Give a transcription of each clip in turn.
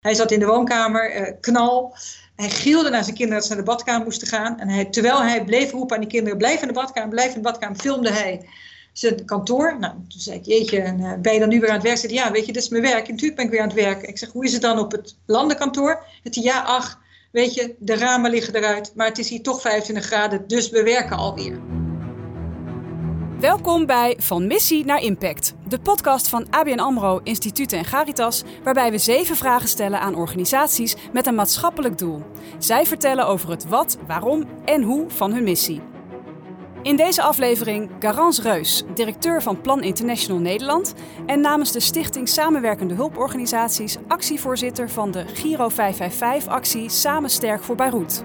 Hij zat in de woonkamer, uh, knal. Hij gilde naar zijn kinderen dat ze naar de badkamer moesten gaan. En hij, terwijl hij bleef roepen aan die kinderen, blijf in de badkamer, blijf in de badkamer, filmde hij zijn kantoor. Nou, toen zei ik, jeetje, en, uh, ben je dan nu weer aan het werk? Zei ja, weet je, dit is mijn werk. Natuurlijk ben ik weer aan het werk. Ik zeg, hoe is het dan op het landenkantoor? Het ja, ach, weet je, de ramen liggen eruit. Maar het is hier toch 25 graden, dus we werken alweer. Welkom bij Van Missie naar Impact, de podcast van ABN AMRO, Instituten en Garitas, waarbij we zeven vragen stellen aan organisaties met een maatschappelijk doel. Zij vertellen over het wat, waarom en hoe van hun missie. In deze aflevering Garance Reus, directeur van Plan International Nederland en namens de Stichting Samenwerkende Hulporganisaties actievoorzitter van de Giro 555-actie Samen Sterk voor Beirut.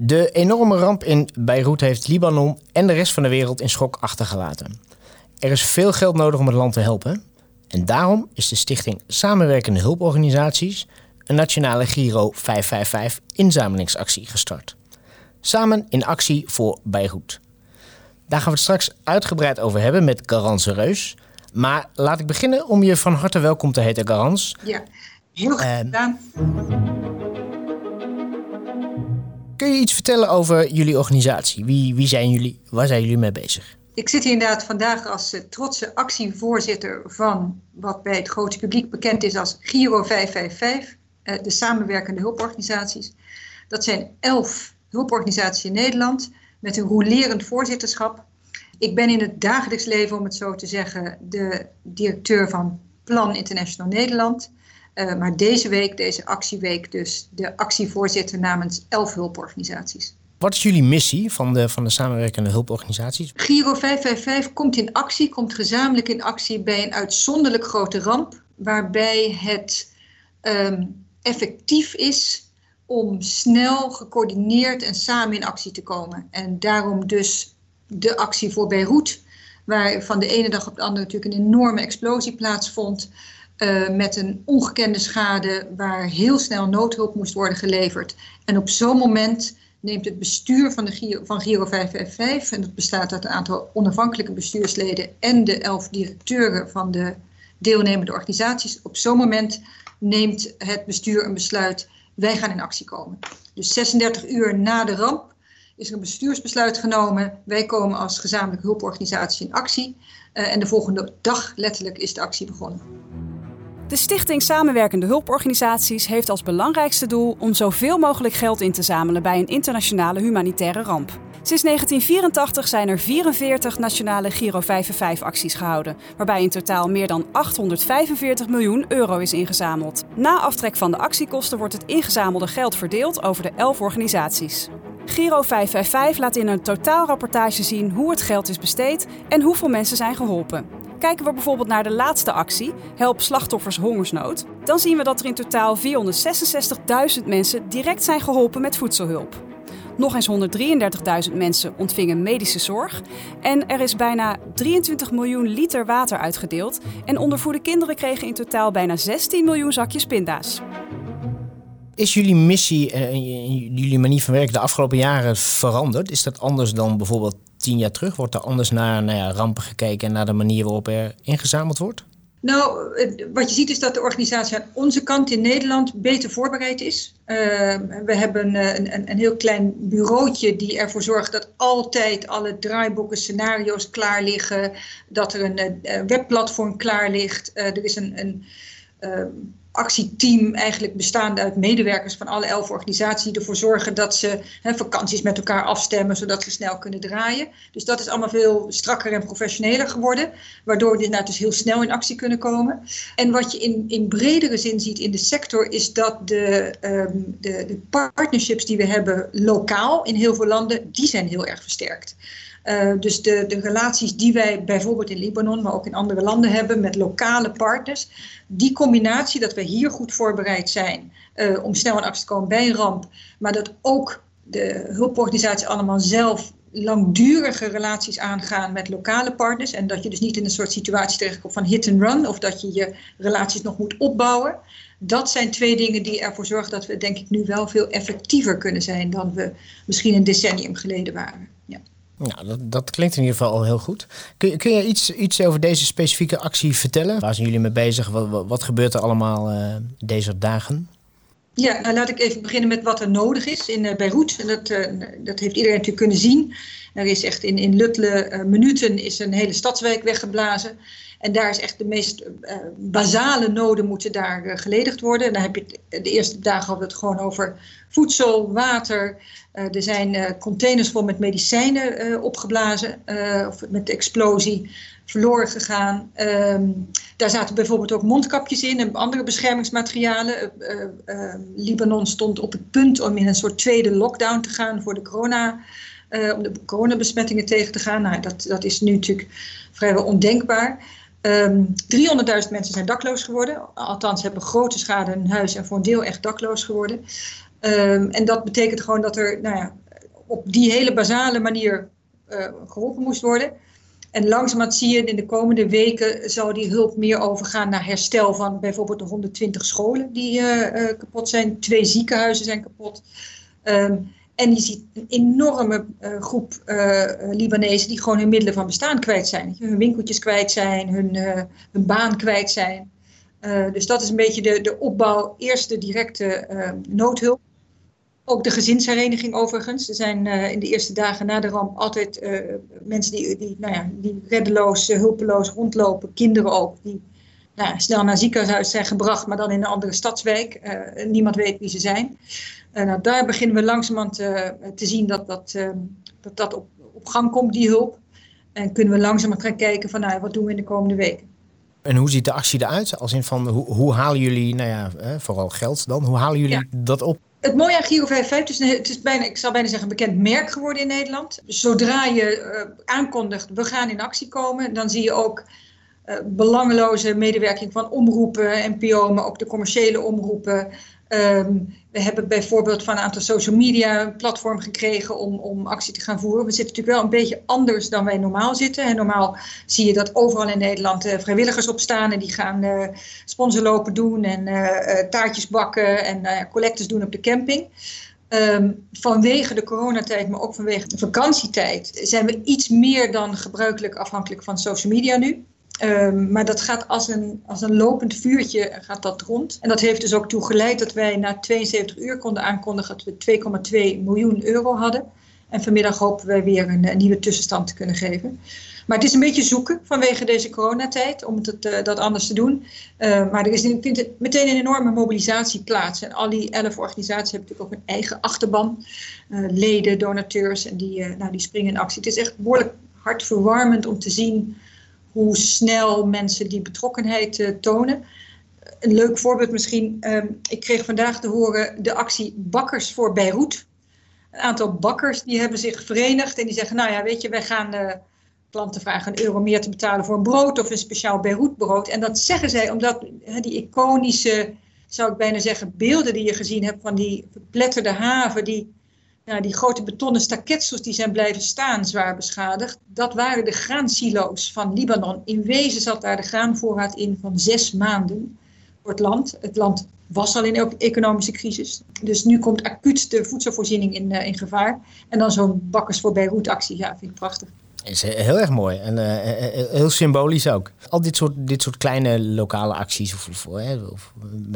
De enorme ramp in Beirut heeft Libanon en de rest van de wereld in schok achtergelaten. Er is veel geld nodig om het land te helpen. En daarom is de stichting Samenwerkende Hulporganisaties een nationale Giro 555 inzamelingsactie gestart. Samen in actie voor Beirut. Daar gaan we het straks uitgebreid over hebben met Garance Reus. Maar laat ik beginnen om je van harte welkom te heten, Garance. Ja, heel graag gedaan. Kun je iets vertellen over jullie organisatie? Wie, wie zijn jullie? Waar zijn jullie mee bezig? Ik zit hier inderdaad vandaag als uh, trotse actievoorzitter van wat bij het grote publiek bekend is als Giro 555, uh, de samenwerkende hulporganisaties. Dat zijn elf hulporganisaties in Nederland met een rolerend voorzitterschap. Ik ben in het dagelijks leven, om het zo te zeggen, de directeur van Plan International Nederland. Uh, maar deze week, deze actieweek, dus de actievoorzitter namens elf hulporganisaties. Wat is jullie missie van de, van de samenwerkende hulporganisaties? Giro 555 komt in actie, komt gezamenlijk in actie bij een uitzonderlijk grote ramp, waarbij het um, effectief is om snel, gecoördineerd en samen in actie te komen. En daarom dus de actie voor Beirut, waar van de ene dag op de andere natuurlijk een enorme explosie plaatsvond. Uh, met een ongekende schade waar heel snel noodhulp moest worden geleverd. En op zo'n moment neemt het bestuur van, de Giro, van Giro 555, en dat bestaat uit een aantal onafhankelijke bestuursleden en de elf directeuren van de deelnemende organisaties, op zo'n moment neemt het bestuur een besluit, wij gaan in actie komen. Dus 36 uur na de ramp is er een bestuursbesluit genomen, wij komen als gezamenlijke hulporganisatie in actie. Uh, en de volgende dag letterlijk is de actie begonnen. De Stichting Samenwerkende Hulporganisaties heeft als belangrijkste doel om zoveel mogelijk geld in te zamelen bij een internationale humanitaire ramp. Sinds 1984 zijn er 44 nationale Giro 55 acties gehouden, waarbij in totaal meer dan 845 miljoen euro is ingezameld. Na aftrek van de actiekosten wordt het ingezamelde geld verdeeld over de 11 organisaties. Giro 555 laat in een totaalrapportage zien hoe het geld is besteed en hoeveel mensen zijn geholpen. Kijken we bijvoorbeeld naar de laatste actie, Help slachtoffers hongersnood, dan zien we dat er in totaal 466.000 mensen direct zijn geholpen met voedselhulp. Nog eens 133.000 mensen ontvingen medische zorg. En er is bijna 23 miljoen liter water uitgedeeld. En ondervoede kinderen kregen in totaal bijna 16 miljoen zakjes pinda's. Is jullie missie en jullie manier van werken de afgelopen jaren veranderd? Is dat anders dan bijvoorbeeld tien jaar terug? Wordt er anders naar nou ja, rampen gekeken en naar de manier waarop er ingezameld wordt? Nou, wat je ziet is dat de organisatie aan onze kant in Nederland beter voorbereid is. Uh, we hebben een, een, een, heel klein bureautje die ervoor zorgt dat altijd alle draaiboeken, scenario's klaar liggen. Dat er een, een webplatform klaar ligt. Er is een, uh, actieteam eigenlijk bestaande uit medewerkers van alle elf organisaties die ervoor zorgen dat ze hè, vakanties met elkaar afstemmen zodat ze snel kunnen draaien. Dus dat is allemaal veel strakker en professioneler geworden, waardoor we inderdaad dus heel snel in actie kunnen komen. En wat je in, in bredere zin ziet in de sector is dat de, um, de, de partnerships die we hebben lokaal in heel veel landen, die zijn heel erg versterkt. Uh, dus de, de relaties die wij bijvoorbeeld in Libanon, maar ook in andere landen hebben met lokale partners, die combinatie dat we hier goed voorbereid zijn uh, om snel in actie te komen bij een ramp, maar dat ook de hulporganisaties allemaal zelf langdurige relaties aangaan met lokale partners. En dat je dus niet in een soort situatie terechtkomt van hit and run of dat je je relaties nog moet opbouwen. Dat zijn twee dingen die ervoor zorgen dat we denk ik nu wel veel effectiever kunnen zijn dan we misschien een decennium geleden waren. Ja. Nou, dat, dat, klinkt in ieder geval al heel goed. Kun, kun je iets, iets over deze specifieke actie vertellen? Waar zijn jullie mee bezig? Wat, wat, gebeurt er allemaal uh, deze dagen? Ja, nou laat ik even beginnen met wat er nodig is in uh, Beirut. Dat, uh, dat heeft iedereen natuurlijk kunnen zien. Er is echt in, in luttele minuten is een hele stadswijk weggeblazen. En daar is echt de meest basale noden moeten daar geledigd worden. En dan heb je de eerste dagen het gewoon over voedsel, water, eh, er zijn containers vol met medicijnen opgeblazen of met de explosie verloren gegaan. Um, daar zaten bijvoorbeeld ook mondkapjes in en andere beschermingsmaterialen. Libanon stond op het punt om in een soort tweede lockdown te gaan voor de corona. om de coronabesmettingen tegen te gaan. Nou, dat, dat is nu natuurlijk vrijwel ondenkbaar. Um, ehm, 300.000 mensen zijn dakloos geworden. Althans, hebben grote schade in hun huis en voor een deel echt dakloos geworden. Um, en dat betekent gewoon dat er nou ja, op die hele basale manier uh, geholpen moest worden. En langzamerhand zie je in de komende weken zal die hulp meer overgaan naar herstel van bijvoorbeeld de 120 scholen die uh, uh, kapot zijn. Twee ziekenhuizen zijn kapot. Um, en je ziet een enorme groep Libanezen die gewoon hun middelen van bestaan kwijt zijn. Hun winkeltjes kwijt zijn, hun, hun baan kwijt zijn. dus dat is een beetje de, de opbouw, eerste directe noodhulp. Ook de gezinshereniging overigens. Er zijn uh, in de eerste dagen na de ramp altijd uh, mensen die, die, nou ja, die reddeloos, uh, hulpeloos rondlopen. Kinderen ook, die nou, snel naar ziekenhuis zijn gebracht, maar dan in een andere stadswijk. niemand weet wie ze zijn. nou, daar beginnen we langzamerhand te zien dat dat, dat, dat op, op gang komt, die hulp. En kunnen we langzamerhand gaan kijken van nou, wat doen we in de komende weken. En hoe ziet de actie eruit? Als in van hoe, hoe halen jullie, nou ja, vooral geld dan, hoe halen jullie ja. dat op? Het mooie aan Giro 55, het is, het is bijna, ik zou bijna zeggen, een bekend merk geworden in Nederland. Zodra je uh, aankondigt, we gaan in actie komen, dan zie je ook uh, belangeloze medewerking van omroepen, NPO, maar ook de commerciële omroepen, Um, we hebben bijvoorbeeld van een aantal social media een platform gekregen om, om actie te gaan voeren. We zitten natuurlijk wel een beetje anders dan wij normaal zitten. En normaal zie je dat overal in Nederland uh, vrijwilligers opstaan en die gaan uh, sponsorlopen doen en uh, taartjes bakken en collectes doen op de camping. Um, vanwege de coronatijd, maar ook vanwege de vakantietijd, zijn we iets meer dan gebruikelijk afhankelijk van social media nu. Um, maar dat gaat als een, als een lopend vuurtje gaat dat rond. En dat heeft dus ook toe geleid dat wij na 72 uur konden aankondigen dat we 2,2 miljoen euro hadden. En vanmiddag hopen wij weer een, een, nieuwe tussenstand te kunnen geven. Maar het is een beetje zoeken vanwege deze coronatijd om het, uh, dat anders te doen. Uh, maar er is meteen een enorme mobilisatie plaats. En al die elf organisaties hebben natuurlijk ook een eigen achterban. Uh, leden, donateurs en die, nou, die springen in actie. Het is echt behoorlijk hartverwarmend om te zien hoe snel mensen die betrokkenheid uh, tonen. Een leuk voorbeeld misschien. Um, ik kreeg vandaag te horen de actie Bakkers voor Beirut. Een aantal bakkers die hebben zich verenigd en die zeggen, nou ja, weet je, wij gaan de klanten vragen een euro meer te betalen voor een brood of een speciaal Beirut brood. En dat zeggen zij omdat die iconische, zou ik bijna zeggen, beelden die je gezien hebt van die verpletterde haven, die ja, die grote betonnen staketsels die zijn blijven staan, zwaar beschadigd, dat waren de graansilo's van Libanon. In wezen zat daar de graanvoorraad in van zes maanden voor het land. Het land was al in economische crisis. Dus nu komt acuut de voedselvoorziening in, uh, in gevaar. En dan zo'n bakkers voor Beirut actie, ja, vind ik prachtig is heel erg mooi en uh, heel symbolisch ook. Al dit soort, dit soort kleine lokale acties, of, of, of,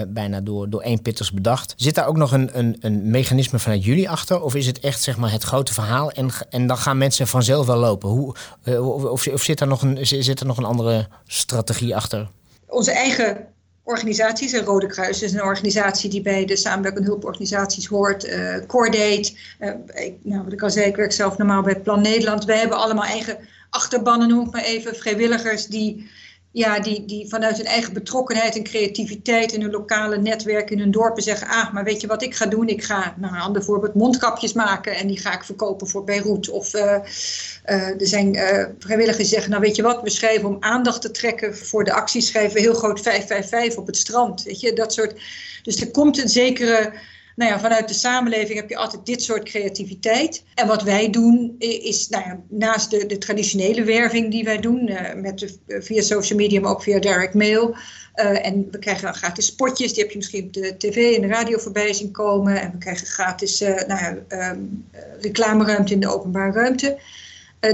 bijna door, door één pitters bedacht. Zit daar ook nog een, een, een mechanisme vanuit jullie achter? Of is het echt zeg maar, het grote verhaal en, en dan gaan mensen vanzelf wel lopen? Hoe, of, of zit, er nog een, zit er nog een andere strategie achter? Onze eigen organisaties. En Rode Kruis is een organisatie die bij de samenwerkende hulporganisaties hoort. Uh, Cordate, uh, ik, nou, wat ik al zei, ik werk zelf normaal bij Plan Nederland. Wij hebben allemaal eigen achterbannen, noem ik maar even, vrijwilligers die ja, die, die vanuit hun eigen betrokkenheid en creativiteit in hun lokale netwerken, in hun dorpen zeggen: Ah, maar weet je wat ik ga doen? Ik ga, nou, een ander voorbeeld, mondkapjes maken en die ga ik verkopen voor Beirut. Of uh, uh, er zijn uh, vrijwilligers die zeggen: Nou, weet je wat? We schrijven om aandacht te trekken voor de actie, schrijven heel groot 555 op het strand. Weet je, dat soort. Dus er komt een zekere nou ja, vanuit de samenleving heb je altijd dit soort creativiteit. En wat wij doen is, nou ja, naast de, de traditionele werving die wij doen, uh, met via social media, maar ook via direct mail. Uh, en we krijgen dan gratis spotjes, die heb je misschien op de tv en de radio voorbij zien komen. En we krijgen gratis uh, nou ja, um, reclameruimte in de openbare ruimte.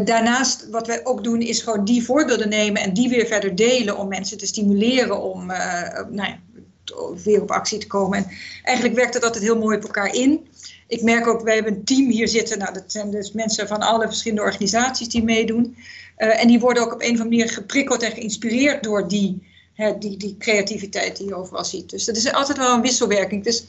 Daarnaast, wat wij ook doen, is gewoon die voorbeelden nemen en die weer verder delen om mensen te stimuleren om nou ja, weer op actie te komen. En eigenlijk werkt het altijd heel mooi op elkaar in. Ik merk ook, wij hebben een team hier zitten. Nou, dat zijn dus mensen van alle verschillende organisaties die meedoen. Uh, en die worden ook op een of andere manier geprikkeld en geïnspireerd door die, hè, die, die creativiteit die je overal ziet. Dus dat is altijd wel een wisselwerking. Dus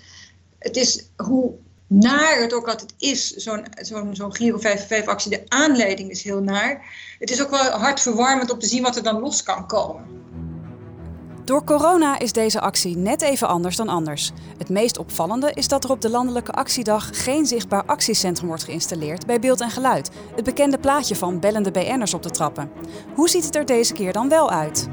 het is hoe naar het ook altijd is, zo'n zo'n zo'n Giro 55 actie, de aanleiding is heel naar. Het is ook wel hartverwarmend om te zien wat er dan los kan komen. Door corona is deze actie net even anders dan anders. Het meest opvallende is dat er op de landelijke actiedag geen zichtbaar actiecentrum wordt geïnstalleerd bij beeld en geluid. Het bekende plaatje van bellende BN'ers op de trappen. Hoe ziet het er deze keer dan wel uit?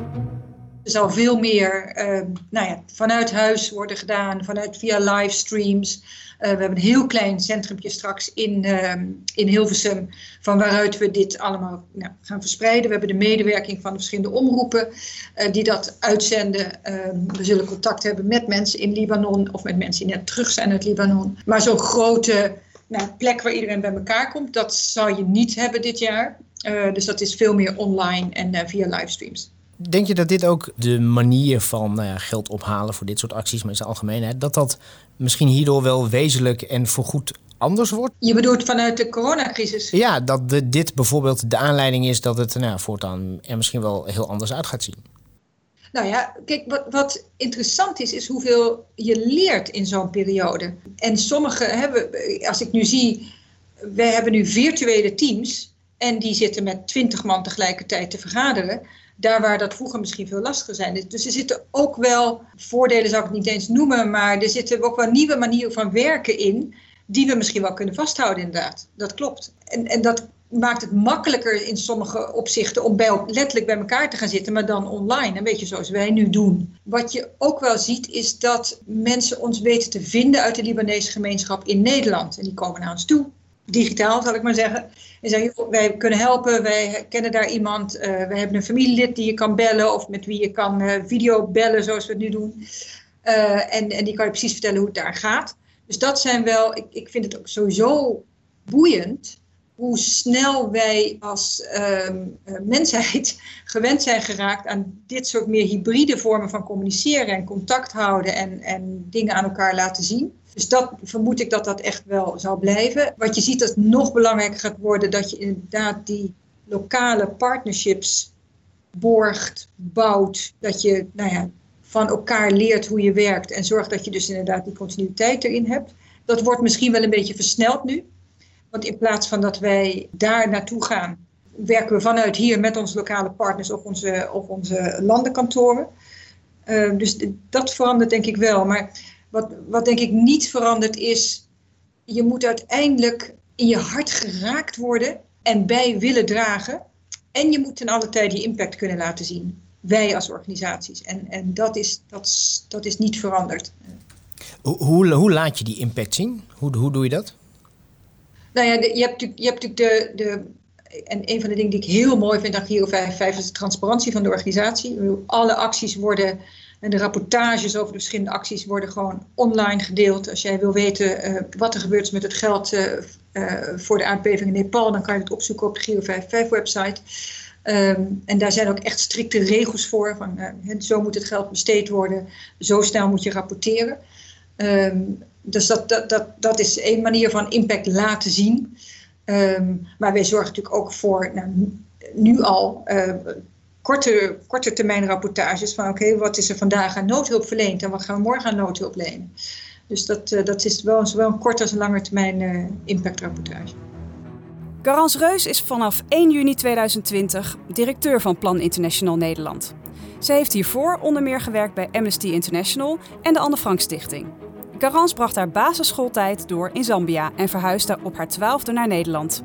Er zal veel meer uh, nou ja, vanuit huis worden gedaan, vanuit via livestreams. Uh, we hebben een heel klein centrumpje straks in, uh, in Hilversum, van waaruit we dit allemaal nou, gaan verspreiden. We hebben de medewerking van de verschillende omroepen uh, die dat uitzenden. Ehm, we zullen contact hebben met mensen in Libanon of met mensen die net terug zijn uit Libanon. Maar zo'n grote nou, plek waar iedereen bij elkaar komt, dat zal je niet hebben dit jaar. dus dat is veel meer online en via livestreams. Denk je dat dit ook de manier van nou ja, geld ophalen voor dit soort acties, maar in zijn algemeenheid, dat dat misschien hierdoor wel wezenlijk en voorgoed anders wordt? Je bedoelt vanuit de coronacrisis? Ja, dat de, dit bijvoorbeeld de aanleiding is dat het nou, voortaan er misschien wel heel anders uit gaat zien. Nou ja, kijk, wat, wat interessant is, is hoeveel je leert in zo'n periode. En sommige hebben, als ik nu zie, wij hebben nu virtuele teams en die zitten met twintig man tegelijkertijd te vergaderen. Daar waar dat vroeger misschien veel lastiger zijn. Dus er zitten ook wel voordelen, zou ik het niet eens noemen, maar er zitten ook wel nieuwe manieren van werken in, die we misschien wel kunnen vasthouden, inderdaad. Dat klopt. En, en dat maakt het makkelijker in sommige opzichten om letterlijk bij elkaar te gaan zitten, maar dan online, een beetje zoals wij nu doen. Wat je ook wel ziet is dat mensen ons weten te vinden uit de Libanese gemeenschap in Nederland. En die komen naar ons toe digitaal, zal ik maar zeggen. En zeggen, wij kunnen helpen, wij kennen daar iemand, uh, wij hebben een familielid die je kan bellen of met wie je kan uh, video bellen, zoals we het nu doen. Uh, en, en die kan je precies vertellen hoe het daar gaat. Dus dat zijn wel, ik, ik vind het ook sowieso boeiend hoe snel wij als ehm, mensheid gewend zijn geraakt aan dit soort meer hybride vormen van communiceren en contact houden en, en dingen aan elkaar laten zien. Dus dat vermoed ik dat dat echt wel zal blijven. Wat je ziet dat het nog belangrijker gaat worden, dat je inderdaad die lokale partnerships borgt, bouwt. Dat je nou ja, van elkaar leert hoe je werkt en zorgt dat je dus inderdaad die continuïteit erin hebt. Dat wordt misschien wel een beetje versneld nu. Want in plaats van dat wij daar naartoe gaan, werken we vanuit hier met onze lokale partners op onze, onze landenkantoren. Uh, dus dat verandert denk ik wel. Maar wat, wat denk ik niet verandert is, je moet uiteindelijk in je hart geraakt worden en bij willen dragen. En je moet ten alle tijde je impact kunnen laten zien. Wij als organisaties. En, en dat, is, dat, dat is niet veranderd. Hoe, hoe, hoe laat je die impact zien? Hoe, hoe doe je dat? Nou ja, je hebt natuurlijk, je hebt natuurlijk de, de. En een van de dingen die ik heel mooi vind aan Giro 55 is de transparantie van de organisatie. Alle acties worden en de rapportages over de verschillende acties worden gewoon online gedeeld. Als jij wil weten uh, wat er gebeurt met het geld uh, uh, voor de aardbeving in Nepal, dan kan je het opzoeken op de Giro 55 website. Um, en daar zijn ook echt strikte regels voor. Van, zo moet het geld besteed worden, zo snel moet je rapporteren. Um, dus dat, dat, dat, dat is een manier van impact laten zien. Um, maar wij zorgen natuurlijk ook voor, nou, nu al, korte, korte termijn rapportages van oké, wat is er vandaag aan noodhulp verleend en wat gaan we morgen aan noodhulp lenen. Dus dat, uh, dat is wel zowel een korte als een lange termijn uh, impactrapportage. Garance Reus is vanaf 1 juni 2020 directeur van Plan International Nederland. Ze heeft hiervoor onder meer gewerkt bij Amnesty International en de Anne Frank Stichting. Garance bracht haar basisschooltijd door in Zambia en verhuisde op haar twaalfde naar Nederland.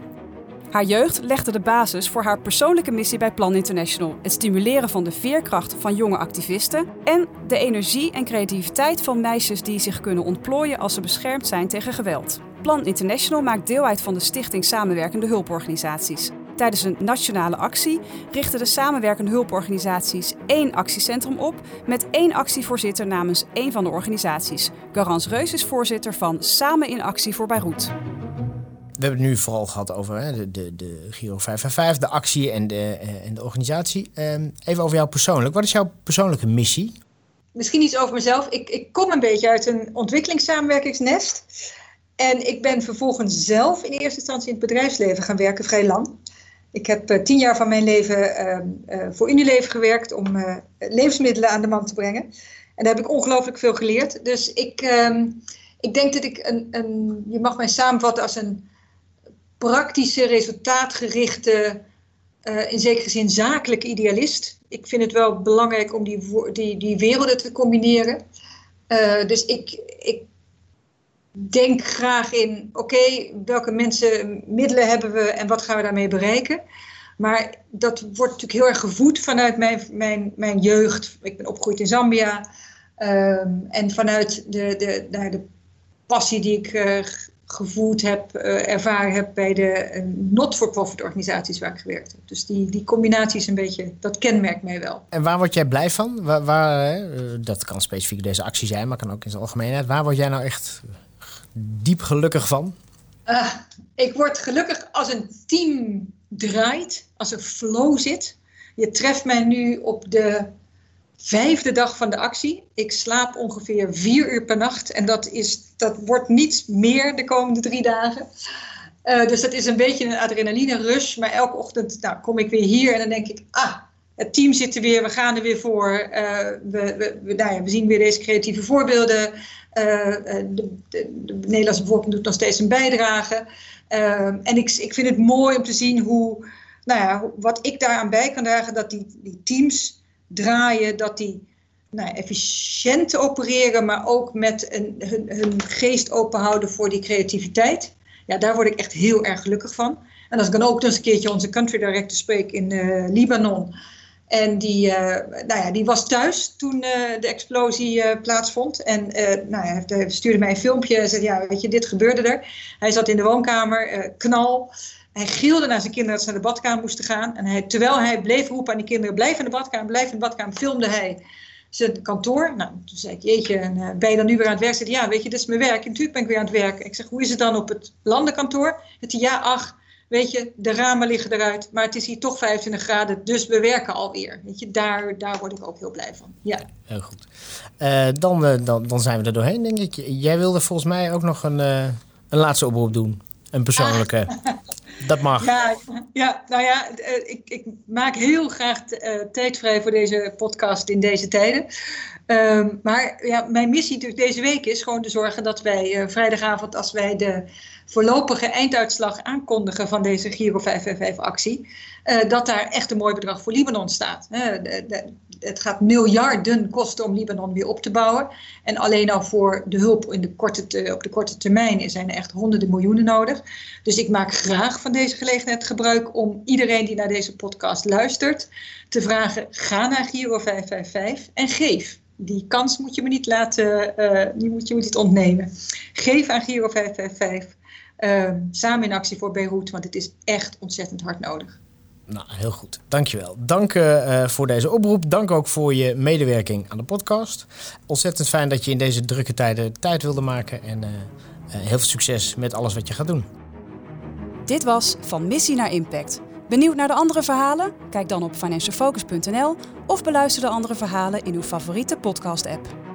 Haar jeugd legde de basis voor haar persoonlijke missie bij Plan International: het stimuleren van de veerkracht van jonge activisten en de energie en creativiteit van meisjes die zich kunnen ontplooien als ze beschermd zijn tegen geweld. Plan International maakt deel uit van de Stichting Samenwerkende Hulporganisaties. Tijdens een nationale actie richten de samenwerkende hulporganisaties één actiecentrum op met één actievoorzitter namens één van de organisaties. Garance Reus is voorzitter van Samen in Actie voor Beirut. We hebben het nu vooral gehad over hè, de, de, de Giro 555, de actie en de, uh, en de organisatie. Uh, even over jou persoonlijk. Wat is jouw persoonlijke missie? Misschien iets over mezelf. Ik, ik kom een beetje uit een ontwikkelingssamenwerkingsnest. En ik ben vervolgens zelf in eerste instantie in het bedrijfsleven gaan werken, vrij lang. Ik heb uh, tien jaar van mijn leven ehm, uh, voor Unilever gewerkt om levensmiddelen aan de man te brengen. En daar heb ik ongelooflijk veel geleerd. Dus ik, ehm, ik denk dat ik een, een, je mag mij samenvatten als een praktische, resultaatgerichte, in zekere zin zakelijke idealist. Ik vind het wel belangrijk om die, die, die werelden te combineren. dus ik, ik denk graag in, oké, welke mensen, middelen hebben we en wat gaan we daarmee bereiken. Maar dat wordt natuurlijk heel erg gevoed vanuit mijn, mijn, mijn jeugd. Ik ben opgegroeid in Zambia. Um, en vanuit de, de, de, de passie die ik uh, gevoed heb, uh, ervaren heb bij de uh, not-for-profit organisaties waar ik gewerkt heb. Dus die, die combinatie is een beetje, dat kenmerkt mij wel. En waar word jij blij van? Waar, waar dat kan specifiek deze actie zijn, maar kan ook in zijn algemeenheid. Waar word jij nou echt diep gelukkig van? Uh, ik word gelukkig als een team draait, als er flow zit. Je treft mij nu op de vijfde dag van de actie. Ik slaap ongeveer vier uur per nacht en dat, is, dat wordt niet meer de komende drie dagen. Uh, dus dat is een beetje een adrenaline rush. Maar elke ochtend nou, kom ik weer hier en dan denk ik, ah, het team zit er weer, we gaan er weer voor. Uh, we, we, nou ja, we zien weer deze creatieve voorbeelden. Uh, de, de, de, Nederlandse doet nog steeds een bijdrage. En ik, ik vind het mooi om te zien hoe, nou ja, wat ik daaraan bij kan dragen, dat die, die teams draaien, dat die nou, efficiënt opereren, maar ook met een, hun, hun geest open houden voor die creativiteit. Ja, daar word ik echt heel erg gelukkig van. En als ik dan ook eens een keertje onze country director spreek in uh, Libanon. En die, uh, nou ja, die was thuis toen uh, de explosie plaatsvond. En nou ja, hij stuurde mij een filmpje en zei, ja, weet je, dit gebeurde er. Hij zat in de woonkamer, knal. Hij gilde naar zijn kinderen dat ze naar de badkamer moesten gaan. En hij, terwijl hij bleef roepen aan die kinderen, blijf in de badkamer, blijf in de badkamer, filmde hij zijn kantoor. Nou, toen zei ik, jeetje, en, ben je dan nu weer aan het werk? Zei ja, weet je, dit is mijn werk. En natuurlijk ben ik weer aan het werken. Ik zeg, hoe is het dan op het landenkantoor? Het ja, ach, weet je, de ramen liggen eruit, maar het is hier toch 25 graden, dus we werken alweer. Weet je, daar, daar word ik ook heel blij van. Ja. Heel goed. Uh, dan, uh, dan, dan zijn we er doorheen, denk ik. Jij wilde volgens mij ook nog een, uh, een laatste oproep doen. Een persoonlijke. Ah. Dat mag. Ja, ja nou ja, ik, ik maak heel graag tijd vrij voor deze podcast in deze tijden. Um, maar ja, mijn missie deze week is gewoon te zorgen dat wij vrijdagavond, als wij de voorlopige einduitslag aankondigen van deze Giro 555-actie, uh, dat daar echt een mooi bedrag voor Libanon staat. Het gaat miljarden kosten om Libanon weer op te bouwen. En alleen al voor de hulp in de korte te, op de korte termijn zijn er echt honderden miljoenen nodig. Dus ik maak graag van deze gelegenheid gebruik om iedereen die naar deze podcast luistert te vragen: ga naar Giro 555 en geef die kans moet je me niet laten, uh, die moet je me niet ontnemen. Geef aan Giro 555. Uh, samen in actie voor Beirut, want het is echt ontzettend hard nodig. Nou, heel goed. Dankjewel. Dank uh, voor deze oproep. Dank ook voor je medewerking aan de podcast. Ontzettend fijn dat je in deze drukke tijden tijd wilde maken. En uh, heel veel succes met alles wat je gaat doen. Dit was Van Missie naar Impact. Benieuwd naar de andere verhalen? Kijk dan op financialfocus.nl of beluister de andere verhalen in uw favoriete podcast-app.